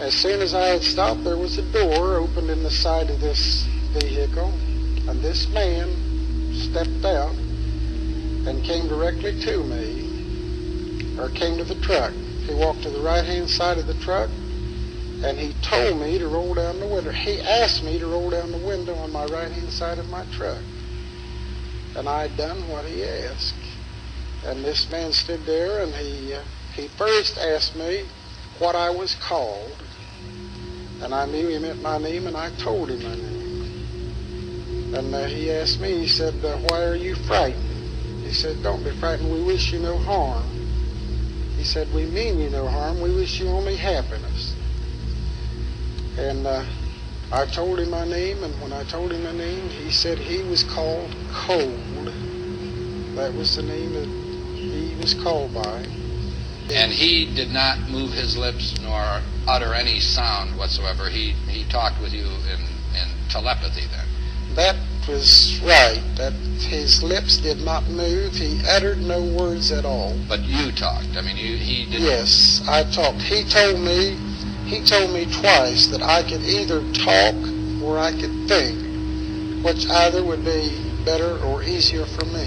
As soon as I had stopped, there was a door opened in the side of this vehicle, and this man stepped out and came directly to me, or came to the truck. He walked to the right-hand side of the truck, and he told me to roll down the window. He asked me to roll down the window on my right-hand side of my truck. And I done what he asked. And this man stood there, and he uh, he first asked me what I was called, and I knew he meant my name, and I told him my name. And uh, he asked me, he said, uh, why are you frightened? He said, don't be frightened, we wish you no harm. He said, we mean you no harm, we wish you only happiness. And uh, I told him my name, and when I told him my name, he said he was called Cold. That was the name that he was called by. And he did not move his lips nor utter any sound whatsoever. He he talked with you in, in telepathy then. That was right. That his lips did not move. He uttered no words at all. But you talked. I mean, you, he didn't. Yes, I talked. He told me, he told me twice that I could either talk or I could think, which either would be better or easier for me.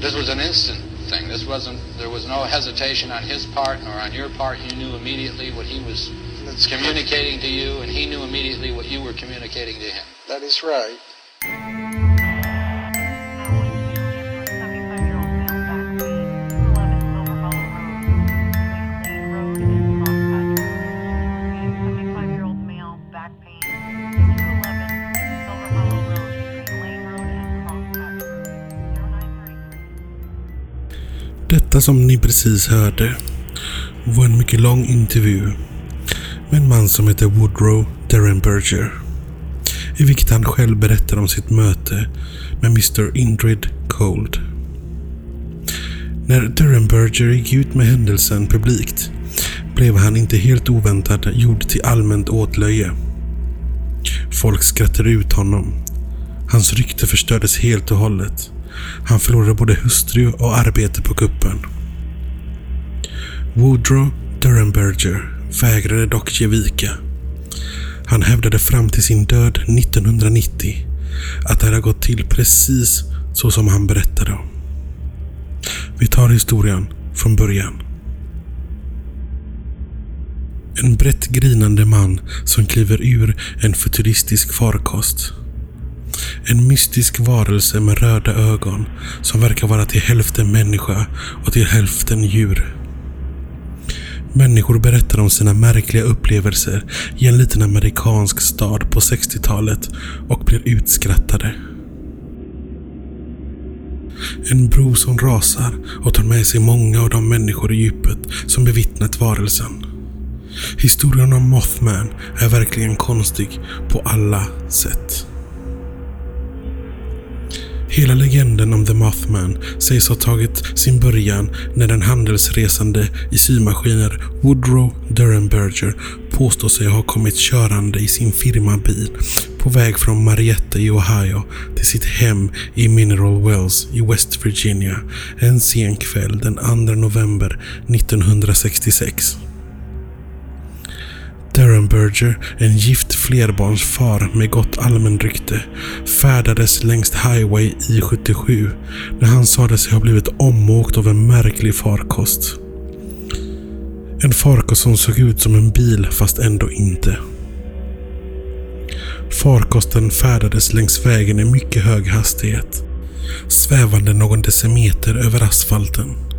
This was an instant This wasn't. There was no hesitation on his part nor on your part. You knew immediately what he was That's communicating to you, and he knew immediately what you were communicating to him. That is right. Detta som ni precis hörde var en mycket lång intervju med en man som heter Woodrow Derenberger. I vilket han själv berättar om sitt möte med Mr Indrid Cold. När Derenberger gick ut med händelsen publikt blev han inte helt oväntat gjord till allmänt åtlöje. Folk skrattade ut honom. Hans rykte förstördes helt och hållet. Han förlorade både hustru och arbete på kuppen. Woodrow Durenberger vägrade dock ge vika. Han hävdade fram till sin död 1990 att det hade gått till precis så som han berättade om. Vi tar historien från början. En brett grinande man som kliver ur en futuristisk farkost. En mystisk varelse med röda ögon som verkar vara till hälften människa och till hälften djur. Människor berättar om sina märkliga upplevelser i en liten amerikansk stad på 60-talet och blir utskrattade. En bro som rasar och tar med sig många av de människor i djupet som bevittnat varelsen. Historien om Mothman är verkligen konstig på alla sätt. Hela legenden om The Mothman sägs ha tagit sin början när den handelsresande i symaskiner Woodrow Durenberger påstår sig ha kommit körande i sin firmabil på väg från Marietta i Ohio till sitt hem i Mineral Wells i West Virginia en sen kväll den 2 november 1966. Derenberger, en gift flerbarnsfar med gott allmänrykte, färdades längs Highway I-77 när han sade sig ha blivit omåkt av en märklig farkost. En farkost som såg ut som en bil fast ändå inte. Farkosten färdades längs vägen i mycket hög hastighet, svävande någon decimeter över asfalten.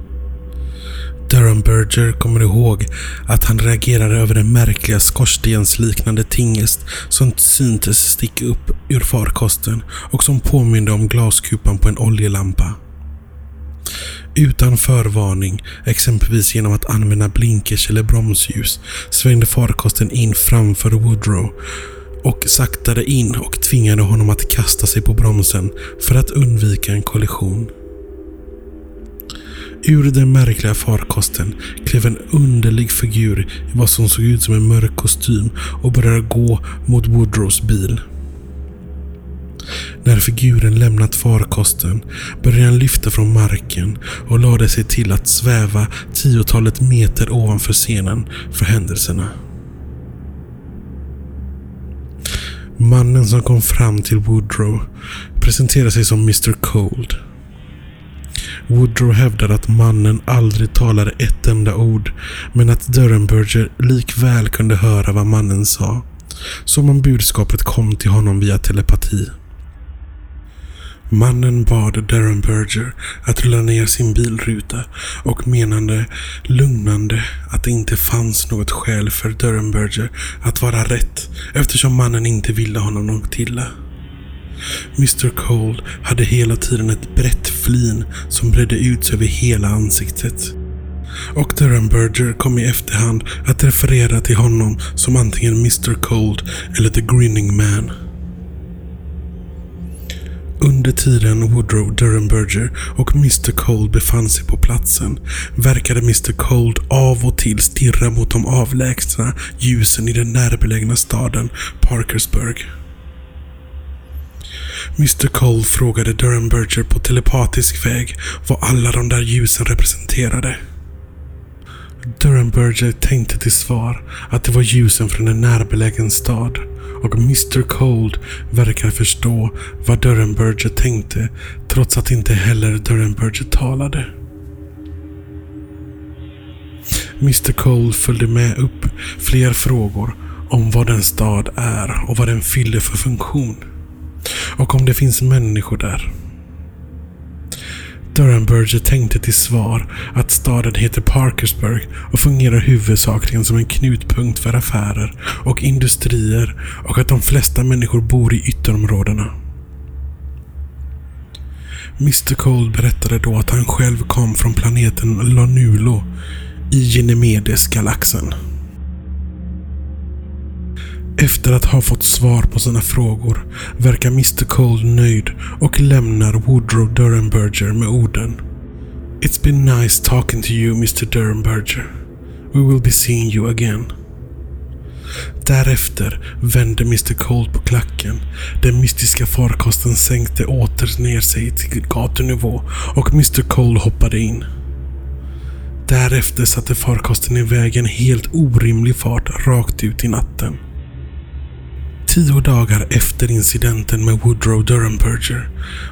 Durenberger kommer ihåg att han reagerade över den märkliga skorstensliknande tingest som syntes sticka upp ur farkosten och som påminde om glaskupan på en oljelampa. Utan förvarning, exempelvis genom att använda blinkers eller bromsljus, svängde farkosten in framför Woodrow och saktade in och tvingade honom att kasta sig på bromsen för att undvika en kollision. Ur den märkliga farkosten klev en underlig figur i vad som såg ut som en mörk kostym och började gå mot Woodrows bil. När figuren lämnat farkosten började han lyfta från marken och lade sig till att sväva tiotalet meter ovanför scenen för händelserna. Mannen som kom fram till Woodrow presenterade sig som Mr Cold. Woodrow hävdade att mannen aldrig talade ett enda ord, men att Durenberger likväl kunde höra vad mannen sa. Som om budskapet kom till honom via telepati. Mannen bad Durenberger att rulla ner sin bilruta och menade lugnande att det inte fanns något skäl för Durenberger att vara rätt eftersom mannen inte ville honom något illa. Mr Cold hade hela tiden ett brett flin som bredde ut sig över hela ansiktet. Och Durenberger kom i efterhand att referera till honom som antingen Mr Cold eller The Grinning Man. Under tiden Woodrow Durenberger och Mr Cold befann sig på platsen verkade Mr Cold av och till stirra mot de avlägsna ljusen i den närbelägna staden Parkersburg. Mr Cole frågade Durenberger på telepatisk väg vad alla de där ljusen representerade. Durenberger tänkte till svar att det var ljusen från en närbelägen stad och Mr Cold verkar förstå vad Durenberger tänkte trots att inte heller Durenberger talade. Mr Cole följde med upp fler frågor om vad en stad är och vad den fyller för funktion. Och om det finns människor där. Durenberger tänkte till svar att staden heter Parkersburg och fungerar huvudsakligen som en knutpunkt för affärer och industrier och att de flesta människor bor i ytterområdena. Mr Cold berättade då att han själv kom från planeten Lanulo i Genemedes-galaxen. Efter att ha fått svar på sina frågor verkar Mr Cold nöjd och lämnar Woodrow Durenberger med orden. It's been nice talking to you Mr Durenberger. We will be seeing you again. Därefter vände Mr Cold på klacken. Den mystiska farkosten sänkte åter ner sig till gatunivå och Mr Cold hoppade in. Därefter satte farkosten iväg en helt orimlig fart rakt ut i natten. Tio dagar efter incidenten med Woodrow Durenberger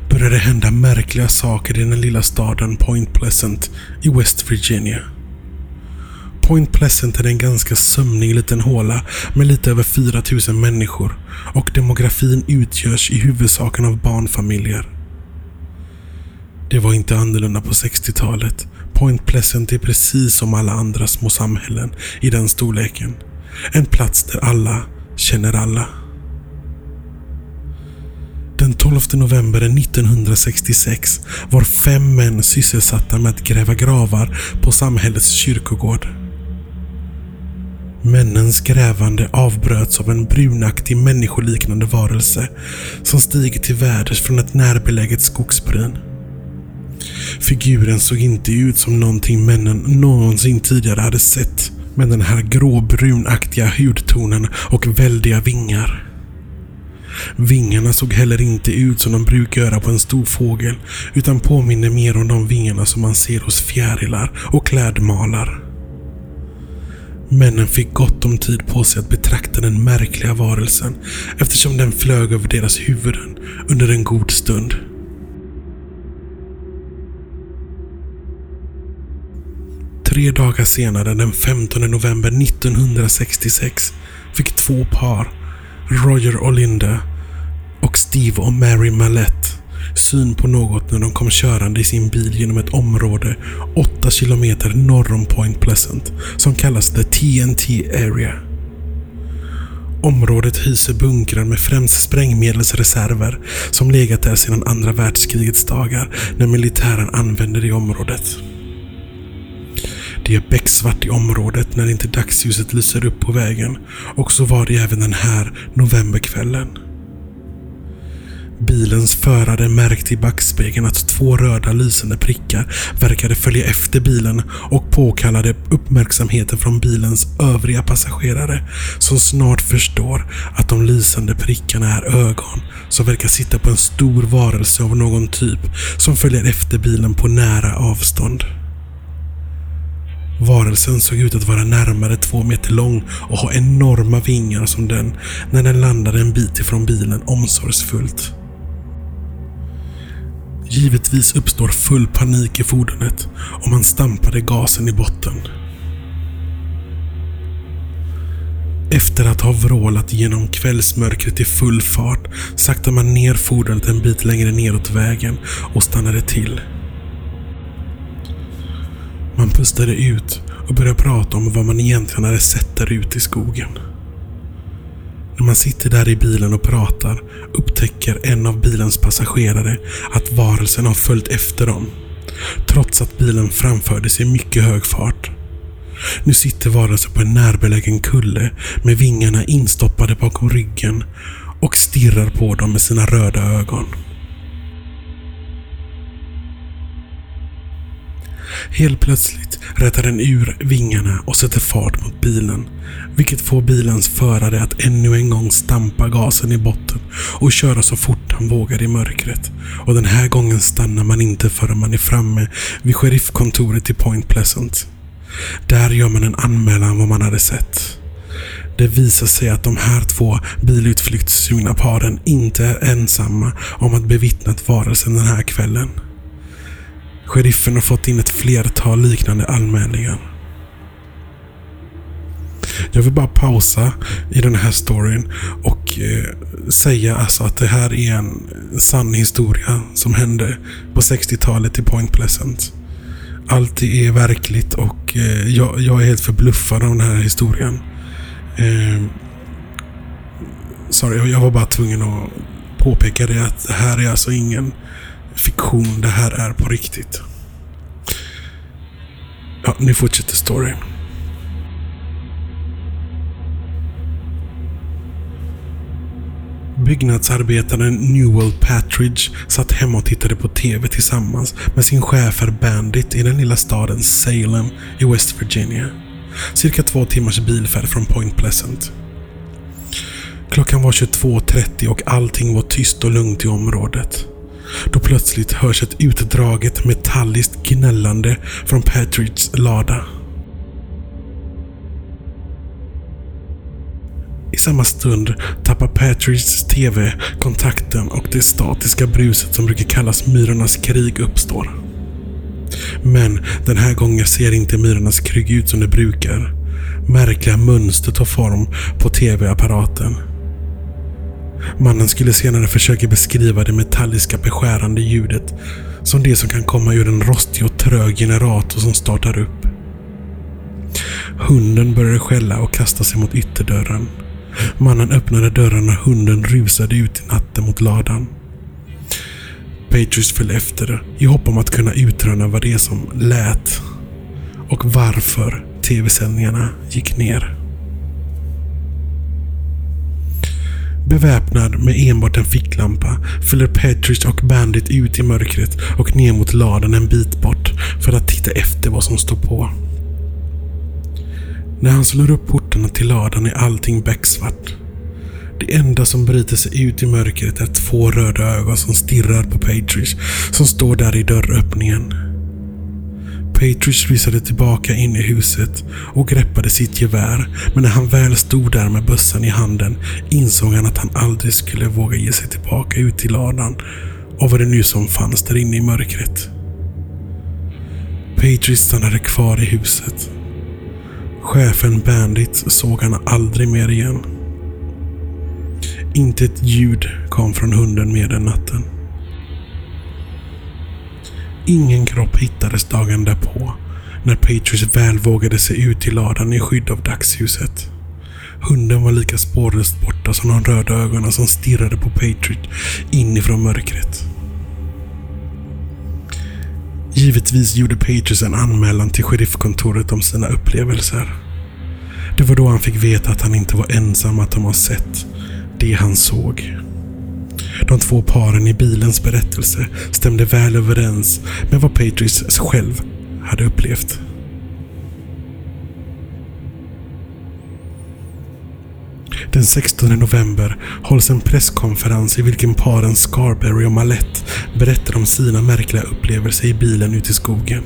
började hända märkliga saker i den lilla staden Point Pleasant i West Virginia. Point Pleasant är en ganska sömnig liten håla med lite över 4000 människor och demografin utgörs i huvudsaken av barnfamiljer. Det var inte annorlunda på 60-talet. Point Pleasant är precis som alla andra små samhällen i den storleken. En plats där alla känner alla. Den 12 november 1966 var fem män sysselsatta med att gräva gravar på samhällets kyrkogård. Männens grävande avbröts av en brunaktig människoliknande varelse som stiger till väders från ett närbeläget skogsbryn. Figuren såg inte ut som någonting männen någonsin tidigare hade sett med den här gråbrunaktiga hudtonen och väldiga vingar. Vingarna såg heller inte ut som de brukar göra på en stor fågel utan påminner mer om de vingarna som man ser hos fjärilar och klädmalar. Männen fick gott om tid på sig att betrakta den märkliga varelsen eftersom den flög över deras huvuden under en god stund. Tre dagar senare, den 15 november 1966, fick två par, Roger och Linda och Steve och Mary Mallette, syn på något när de kom körande i sin bil genom ett område 8 kilometer norr om Point Pleasant som kallas The TNT Area. Området hyser bunkrar med främst sprängmedelsreserver som legat där sedan andra världskrigets dagar när militären använde det området. Det är becksvart i området när inte dagsljuset lyser upp på vägen och så var det även den här novemberkvällen. Bilens förare märkte i backspegeln att två röda lysande prickar verkade följa efter bilen och påkallade uppmärksamheten från bilens övriga passagerare som snart förstår att de lysande prickarna är ögon som verkar sitta på en stor varelse av någon typ som följer efter bilen på nära avstånd. Varelsen såg ut att vara närmare två meter lång och ha enorma vingar som den när den landade en bit ifrån bilen omsorgsfullt. Givetvis uppstår full panik i fordonet och man stampade gasen i botten. Efter att ha vrålat genom kvällsmörkret i full fart saktade man ner fordonet en bit längre neråt vägen och stannade till. Man pustade ut och började prata om vad man egentligen hade sett där ute i skogen. När man sitter där i bilen och pratar upptäcker en av bilens passagerare att varelsen har följt efter dem. Trots att bilen framfördes i mycket hög fart. Nu sitter varelsen på en närbelägen kulle med vingarna instoppade bakom ryggen och stirrar på dem med sina röda ögon. Helt plötsligt rätar den ur vingarna och sätter fart mot bilen. Vilket får bilens förare att ännu en gång stampa gasen i botten och köra så fort han vågar i mörkret. Och den här gången stannar man inte förrän man är framme vid sheriffkontoret i Point Pleasant. Där gör man en anmälan vad man hade sett. Det visar sig att de här två bilutflyktssugna paren inte är ensamma om att bevittnat varelsen den här kvällen. Sheriffen har fått in ett flertal liknande anmälningar. Jag vill bara pausa i den här storyn och eh, säga alltså att det här är en sann historia som hände på 60-talet i Point Pleasant. Allt är verkligt och eh, jag, jag, är helt förbluffad av den här historien. Eh, sorry, jag var bara tvungen att påpeka det att det här är alltså ingen fiktion. Det här är på riktigt. Ja, nu fortsätter storyn. Byggnadsarbetaren Newell Patridge satt hemma och tittade på TV tillsammans med sin schäfer Bandit i den lilla staden Salem i West Virginia. Cirka två timmars bilfärd från Point Pleasant. Klockan var 22.30 och allting var tyst och lugnt i området. Då plötsligt hörs ett utdraget metalliskt gnällande från Patridges lada. I samma stund tappar Patridges TV kontakten och det statiska bruset som brukar kallas Myrornas krig uppstår. Men den här gången ser inte Myrornas krig ut som det brukar. Märkliga mönster tar form på TV-apparaten. Mannen skulle senare försöka beskriva det metalliska beskärande ljudet som det som kan komma ur en rostig och trög generator som startar upp. Hunden började skälla och kasta sig mot ytterdörren. Mannen öppnade dörren och hunden rusade ut i natten mot ladan. Patriots föll efter i hopp om att kunna utröna vad det är som lät och varför tv-sändningarna gick ner. Beväpnad med enbart en ficklampa följer Petrich och Bandit ut i mörkret och ner mot ladan en bit bort för att titta efter vad som står på. När han slår upp portarna till ladan är allting becksvart. Det enda som bryter sig ut i mörkret är två röda ögon som stirrar på Patrice som står där i dörröppningen. Patrice rusade tillbaka in i huset och greppade sitt gevär. Men när han väl stod där med bössan i handen insåg han att han aldrig skulle våga ge sig tillbaka ut till ladan och vad det nu som fanns där inne i mörkret. Patrice stannade kvar i huset. Chefen Bandit såg han aldrig mer igen. Inte ett ljud kom från hunden mer den natten. Ingen kropp hittades dagen därpå när Patriots väl vågade sig ut till ladan i skydd av dagsljuset. Hunden var lika spårlöst borta som de röda ögonen som stirrade på Patriot inifrån mörkret. Givetvis gjorde Patriots en anmälan till sheriffkontoret om sina upplevelser. Det var då han fick veta att han inte var ensam att de har sett det han såg. De två paren i bilens berättelse stämde väl överens med vad Patrice själv hade upplevt. Den 16 november hålls en presskonferens i vilken paren Scarberry och Malette berättar om sina märkliga upplevelser i bilen ute i skogen.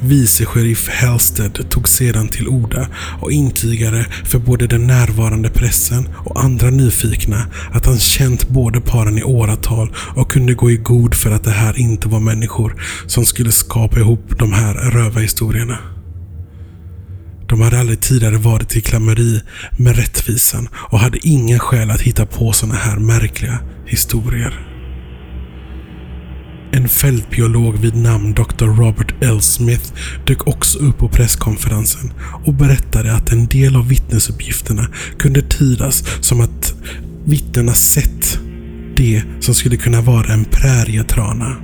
Vice sheriff Halstead tog sedan till orda och intygade för både den närvarande pressen och andra nyfikna att han känt båda paren i åratal och kunde gå i god för att det här inte var människor som skulle skapa ihop de här rövarhistorierna. De hade aldrig tidigare varit i klammeri med rättvisan och hade ingen skäl att hitta på sådana här märkliga historier. En fältbiolog vid namn Dr. Robert L. Smith dök också upp på presskonferensen och berättade att en del av vittnesuppgifterna kunde tydas som att vittnena sett det som skulle kunna vara en prärietrana.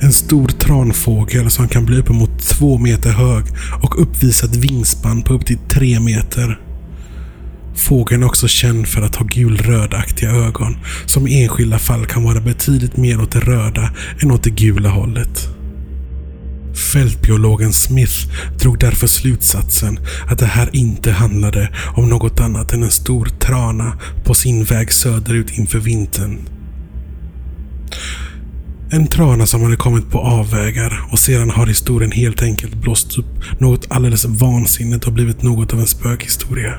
En stor tranfågel som kan bli uppemot två meter hög och uppvisa ett vingspann på upp till tre meter. Fågeln är också känd för att ha gulrödaktiga ögon som i enskilda fall kan vara betydligt mer åt det röda än åt det gula hållet. Fältbiologen Smith drog därför slutsatsen att det här inte handlade om något annat än en stor trana på sin väg söderut inför vintern. En trana som hade kommit på avvägar och sedan har historien helt enkelt blåst upp något alldeles vansinnigt och blivit något av en spökhistoria.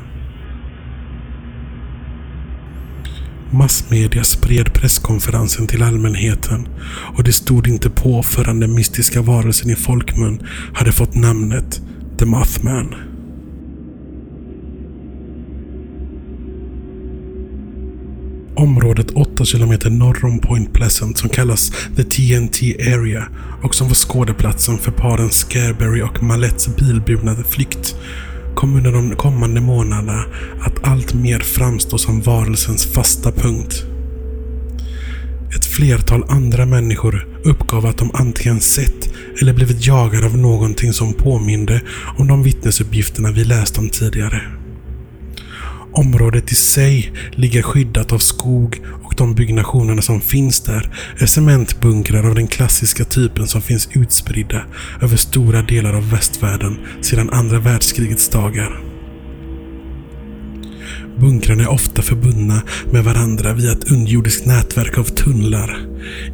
Massmedia spred presskonferensen till allmänheten och det stod inte på förrän den mystiska varelsen i folkmun hade fått namnet The Mothman. Området 8 km norr om Point Pleasant som kallas The TNT Area och som var skådeplatsen för paren Scareberry och Malets bilburna flykt kom under de kommande månaderna att allt mer framstå som varelsens fasta punkt. Ett flertal andra människor uppgav att de antingen sett eller blivit jagade av någonting som påminde om de vittnesuppgifterna vi läst om tidigare. Området i sig ligger skyddat av skog och de byggnationerna som finns där är cementbunkrar av den klassiska typen som finns utspridda över stora delar av västvärlden sedan andra världskrigets dagar. Bunkrarna är ofta förbundna med varandra via ett underjordiskt nätverk av tunnlar.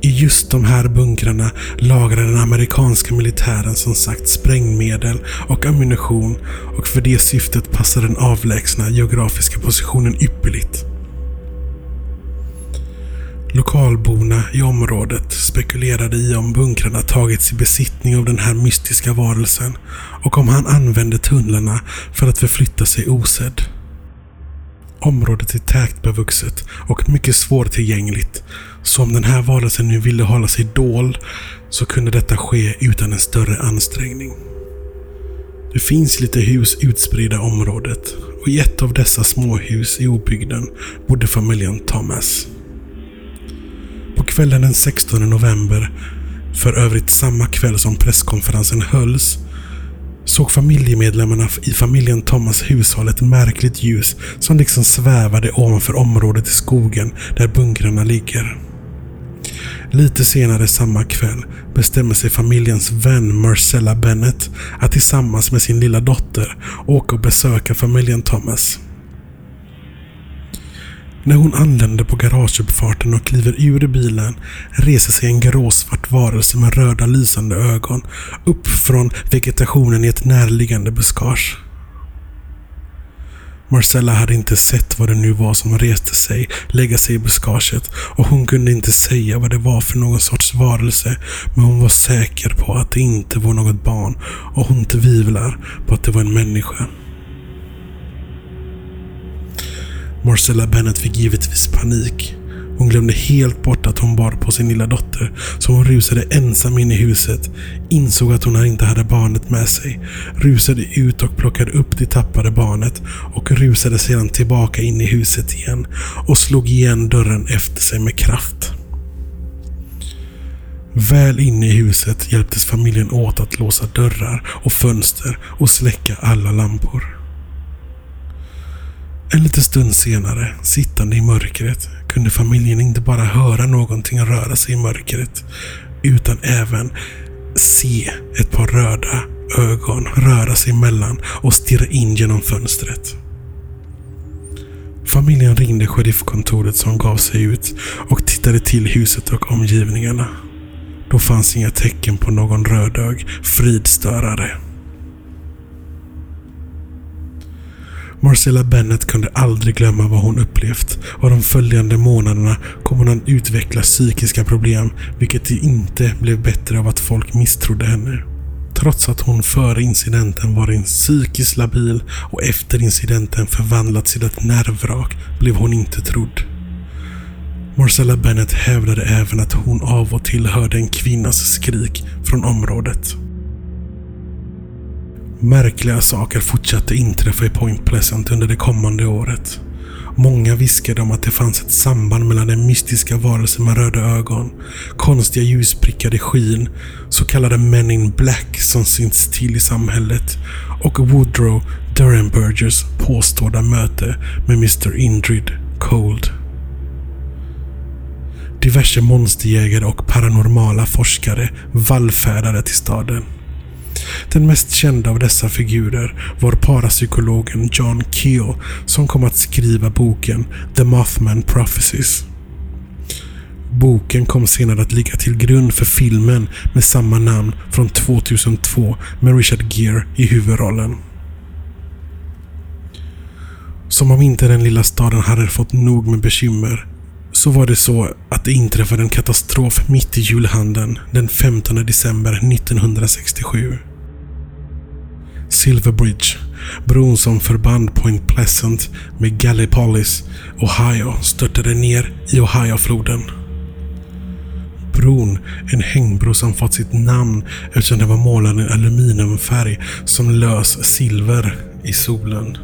I just de här bunkrarna lagrar den amerikanska militären som sagt sprängmedel och ammunition och för det syftet passar den avlägsna geografiska positionen ypperligt. Lokalborna i området spekulerade i om bunkrarna tagits i besittning av den här mystiska varelsen och om han använde tunnlarna för att förflytta sig osedd. Området är tätt bevuxet och mycket svårtillgängligt. Så om den här varelsen nu ville hålla sig dold så kunde detta ske utan en större ansträngning. Det finns lite hus utspridda i området och i ett av dessa småhus i obygden bodde familjen Thomas. På kvällen den 16 november, för övrigt samma kväll som presskonferensen hölls, såg familjemedlemmarna i familjen Thomas hushåll ett märkligt ljus som liksom svävade ovanför området i skogen där bunkrarna ligger. Lite senare samma kväll bestämmer sig familjens vän Marcella Bennett att tillsammans med sin lilla dotter åka och besöka familjen Thomas. När hon anländer på garageuppfarten och kliver ur bilen reser sig en gråsvart varelse med röda lysande ögon upp från vegetationen i ett närliggande buskage. Marcella hade inte sett vad det nu var som reste sig, lägga sig i buskaget och hon kunde inte säga vad det var för någon sorts varelse men hon var säker på att det inte var något barn och hon tvivlar på att det var en människa. Marcella Bennett fick givetvis panik. Hon glömde helt bort att hon bar på sin lilla dotter, så hon rusade ensam in i huset, insåg att hon inte hade barnet med sig, rusade ut och plockade upp det tappade barnet och rusade sedan tillbaka in i huset igen och slog igen dörren efter sig med kraft. Väl inne i huset hjälptes familjen åt att låsa dörrar och fönster och släcka alla lampor. En liten stund senare, sittande i mörkret, kunde familjen inte bara höra någonting röra sig i mörkret, utan även se ett par röda ögon röra sig emellan och stirra in genom fönstret. Familjen ringde sheriffkontoret som gav sig ut och tittade till huset och omgivningarna. Då fanns inga tecken på någon rödög fridstörare. Marcella Bennett kunde aldrig glömma vad hon upplevt och de följande månaderna kom hon att utveckla psykiska problem vilket inte blev bättre av att folk misstrodde henne. Trots att hon före incidenten varit psykiskt labil och efter incidenten förvandlats till ett nervvrak blev hon inte trodd. Marcella Bennett hävdade även att hon av och till hörde en kvinnas skrik från området. Märkliga saker fortsatte inträffa i Point Pleasant under det kommande året. Många viskade om att det fanns ett samband mellan den mystiska varelsen med röda ögon, konstiga ljusprickade skin, så kallade Men in Black som synts till i samhället och Woodrow Durenbergers påstådda möte med Mr Indrid Cold. Diverse monsterjägare och paranormala forskare vallfärdade till staden. Den mest kända av dessa figurer var parapsykologen John Keel som kom att skriva boken The Mothman Prophecies. Boken kom senare att ligga till grund för filmen med samma namn från 2002 med Richard Gere i huvudrollen. Som om inte den lilla staden hade fått nog med bekymmer så var det så att det inträffade en katastrof mitt i julhandeln den 15 december 1967. Silver Bridge, bron som förband Point Pleasant med Gallipolis, Ohio, störtade ner i Ohiofloden. Bron, en hängbro som fått sitt namn eftersom den var målad i aluminiumfärg som lös silver i solen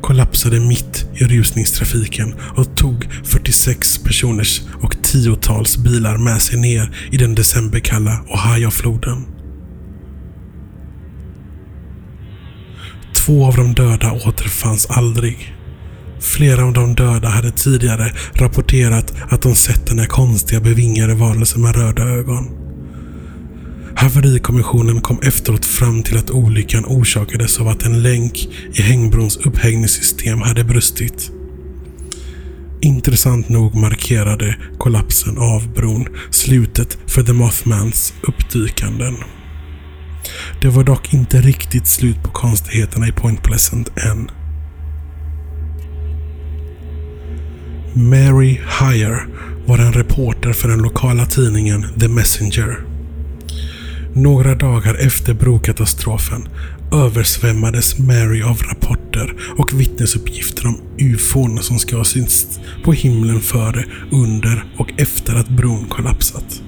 kollapsade mitt i rusningstrafiken och tog 46 personers och tiotals bilar med sig ner i den decemberkalla Ohiofloden. Två av de döda återfanns aldrig. Flera av de döda hade tidigare rapporterat att de sett den här konstiga bevingade varelsen med röda ögon. Haverikommissionen kom efteråt fram till att olyckan orsakades av att en länk i hängbrons upphängningssystem hade brustit. Intressant nog markerade kollapsen av bron slutet för The Mothmans uppdykanden. Det var dock inte riktigt slut på konstigheterna i Point Pleasant än. Mary Hire var en reporter för den lokala tidningen The Messenger. Några dagar efter brokatastrofen översvämmades Mary av rapporter och vittnesuppgifter om ufon som ska ha synts på himlen före, under och efter att bron kollapsat.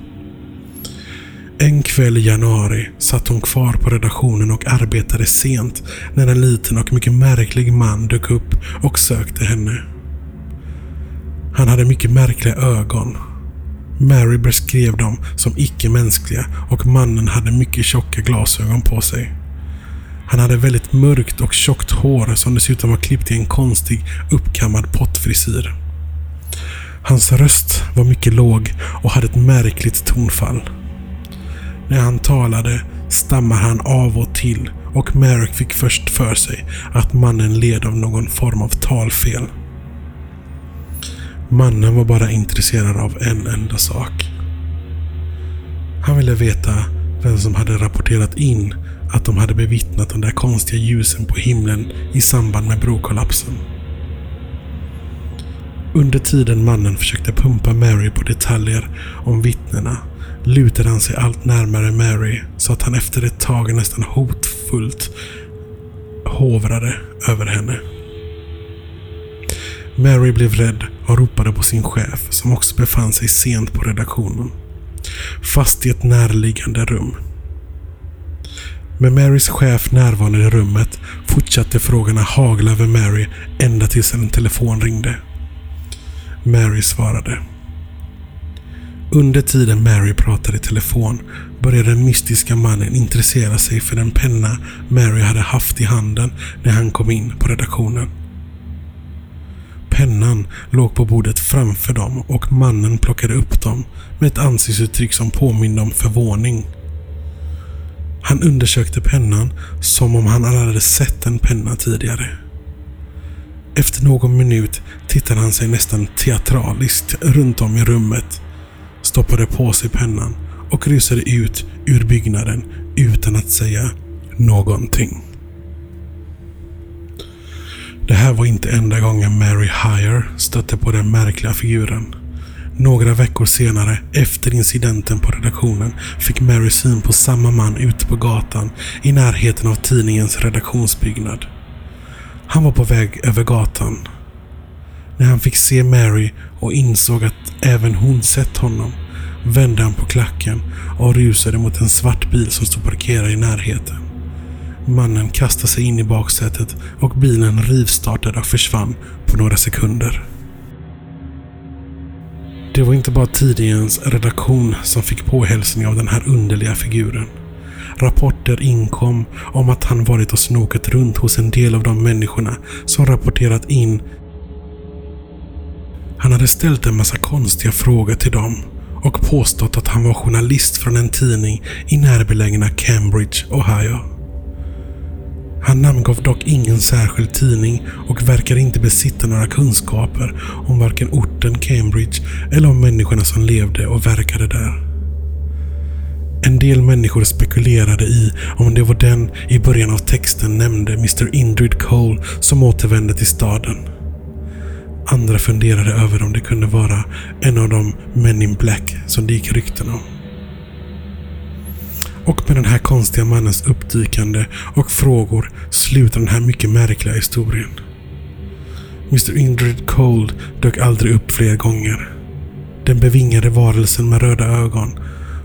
En kväll i januari satt hon kvar på redaktionen och arbetade sent när en liten och mycket märklig man dök upp och sökte henne. Han hade mycket märkliga ögon Mary beskrev dem som icke-mänskliga och mannen hade mycket tjocka glasögon på sig. Han hade väldigt mörkt och tjockt hår som dessutom var klippt i en konstig uppkammad pottfrisyr. Hans röst var mycket låg och hade ett märkligt tonfall. När han talade stammar han av och till och Merrick fick först för sig att mannen led av någon form av talfel. Mannen var bara intresserad av en enda sak. Han ville veta vem som hade rapporterat in att de hade bevittnat de där konstiga ljusen på himlen i samband med brokollapsen. Under tiden mannen försökte pumpa Mary på detaljer om vittnena lutade han sig allt närmare Mary så att han efter ett tag nästan hotfullt hovrade över henne. Mary blev rädd och ropade på sin chef som också befann sig sent på redaktionen. Fast i ett närliggande rum. Med Marys chef närvarande i rummet fortsatte frågorna hagla över Mary ända tills en telefon ringde. Mary svarade. Under tiden Mary pratade i telefon började den mystiska mannen intressera sig för den penna Mary hade haft i handen när han kom in på redaktionen. Pennan låg på bordet framför dem och mannen plockade upp dem med ett ansiktsuttryck som påminde om förvåning. Han undersökte pennan som om han hade sett en penna tidigare. Efter någon minut tittade han sig nästan teatraliskt runt om i rummet, stoppade på sig pennan och rusade ut ur byggnaden utan att säga någonting. Det här var inte enda gången Mary Hire stötte på den märkliga figuren. Några veckor senare, efter incidenten på redaktionen, fick Mary syn på samma man ute på gatan i närheten av tidningens redaktionsbyggnad. Han var på väg över gatan. När han fick se Mary och insåg att även hon sett honom vände han på klacken och rusade mot en svart bil som stod parkerad i närheten. Mannen kastade sig in i baksätet och bilen rivstartade och försvann på några sekunder. Det var inte bara tidningens redaktion som fick påhälsning av den här underliga figuren. Rapporter inkom om att han varit och snokat runt hos en del av de människorna som rapporterat in. Han hade ställt en massa konstiga frågor till dem och påstått att han var journalist från en tidning i närbelägna Cambridge, Ohio. Han namngav dock ingen särskild tidning och verkar inte besitta några kunskaper om varken orten Cambridge eller om människorna som levde och verkade där. En del människor spekulerade i om det var den i början av texten nämnde Mr Indrid Cole som återvände till staden. Andra funderade över om det kunde vara en av de Men in Black som det gick rykten om. Och med den här konstiga mannens uppdykande och frågor slutar den här mycket märkliga historien. Mr Indrid Cold dök aldrig upp fler gånger. Den bevingade varelsen med röda ögon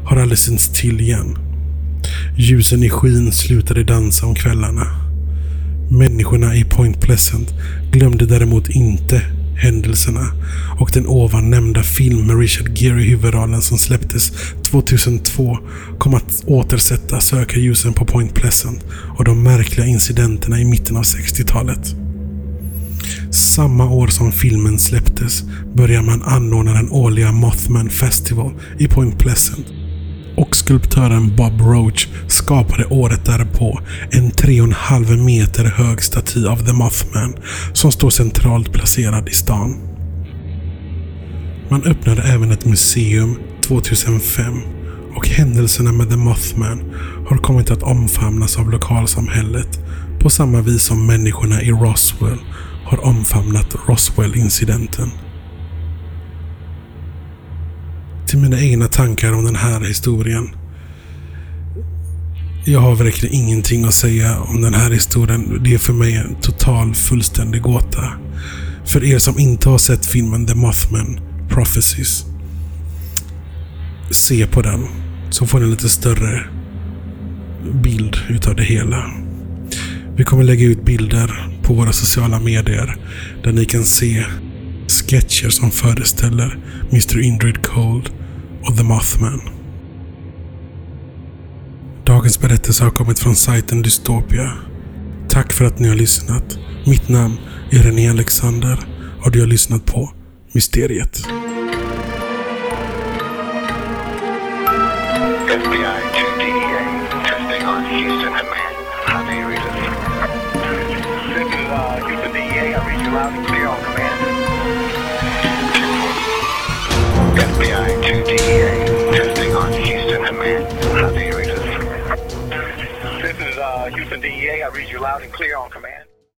har aldrig synts till igen. Ljusen i skyn slutade dansa om kvällarna. Människorna i Point Pleasant glömde däremot inte händelserna och den ovan nämnda film med Richard Gere i huvudrollen som släpptes 2002 kom att återsätta sökarljusen på Point Pleasant och de märkliga incidenterna i mitten av 60-talet. Samma år som filmen släpptes började man anordna den årliga Mothman Festival i Point Pleasant och skulptören Bob Roach skapade året därpå en 3,5 meter hög staty av The Mothman som står centralt placerad i stan. Man öppnade även ett museum 2005 och händelserna med The Mothman har kommit att omfamnas av lokalsamhället på samma vis som människorna i Roswell har omfamnat Roswell-incidenten till mina egna tankar om den här historien. Jag har verkligen ingenting att säga om den här historien. Det är för mig en total, fullständig gåta. För er som inte har sett filmen The Mothman Prophecies. Se på den. Så får ni en lite större bild utav det hela. Vi kommer lägga ut bilder på våra sociala medier där ni kan se sketcher som föreställer Mr Indrid Cold och The Mothman. Dagens berättelse har kommit från sajten Dystopia. Tack för att ni har lyssnat. Mitt namn är René Alexander och du har lyssnat på Mysteriet. FBI to DEA testing on Houston and man. How do you read it? This is uh, Houston DEA. I read you loud and clear on command. DEA. Testing on Houston Command. How do you read this? Is uh, Houston DEA. I read you loud and clear on command.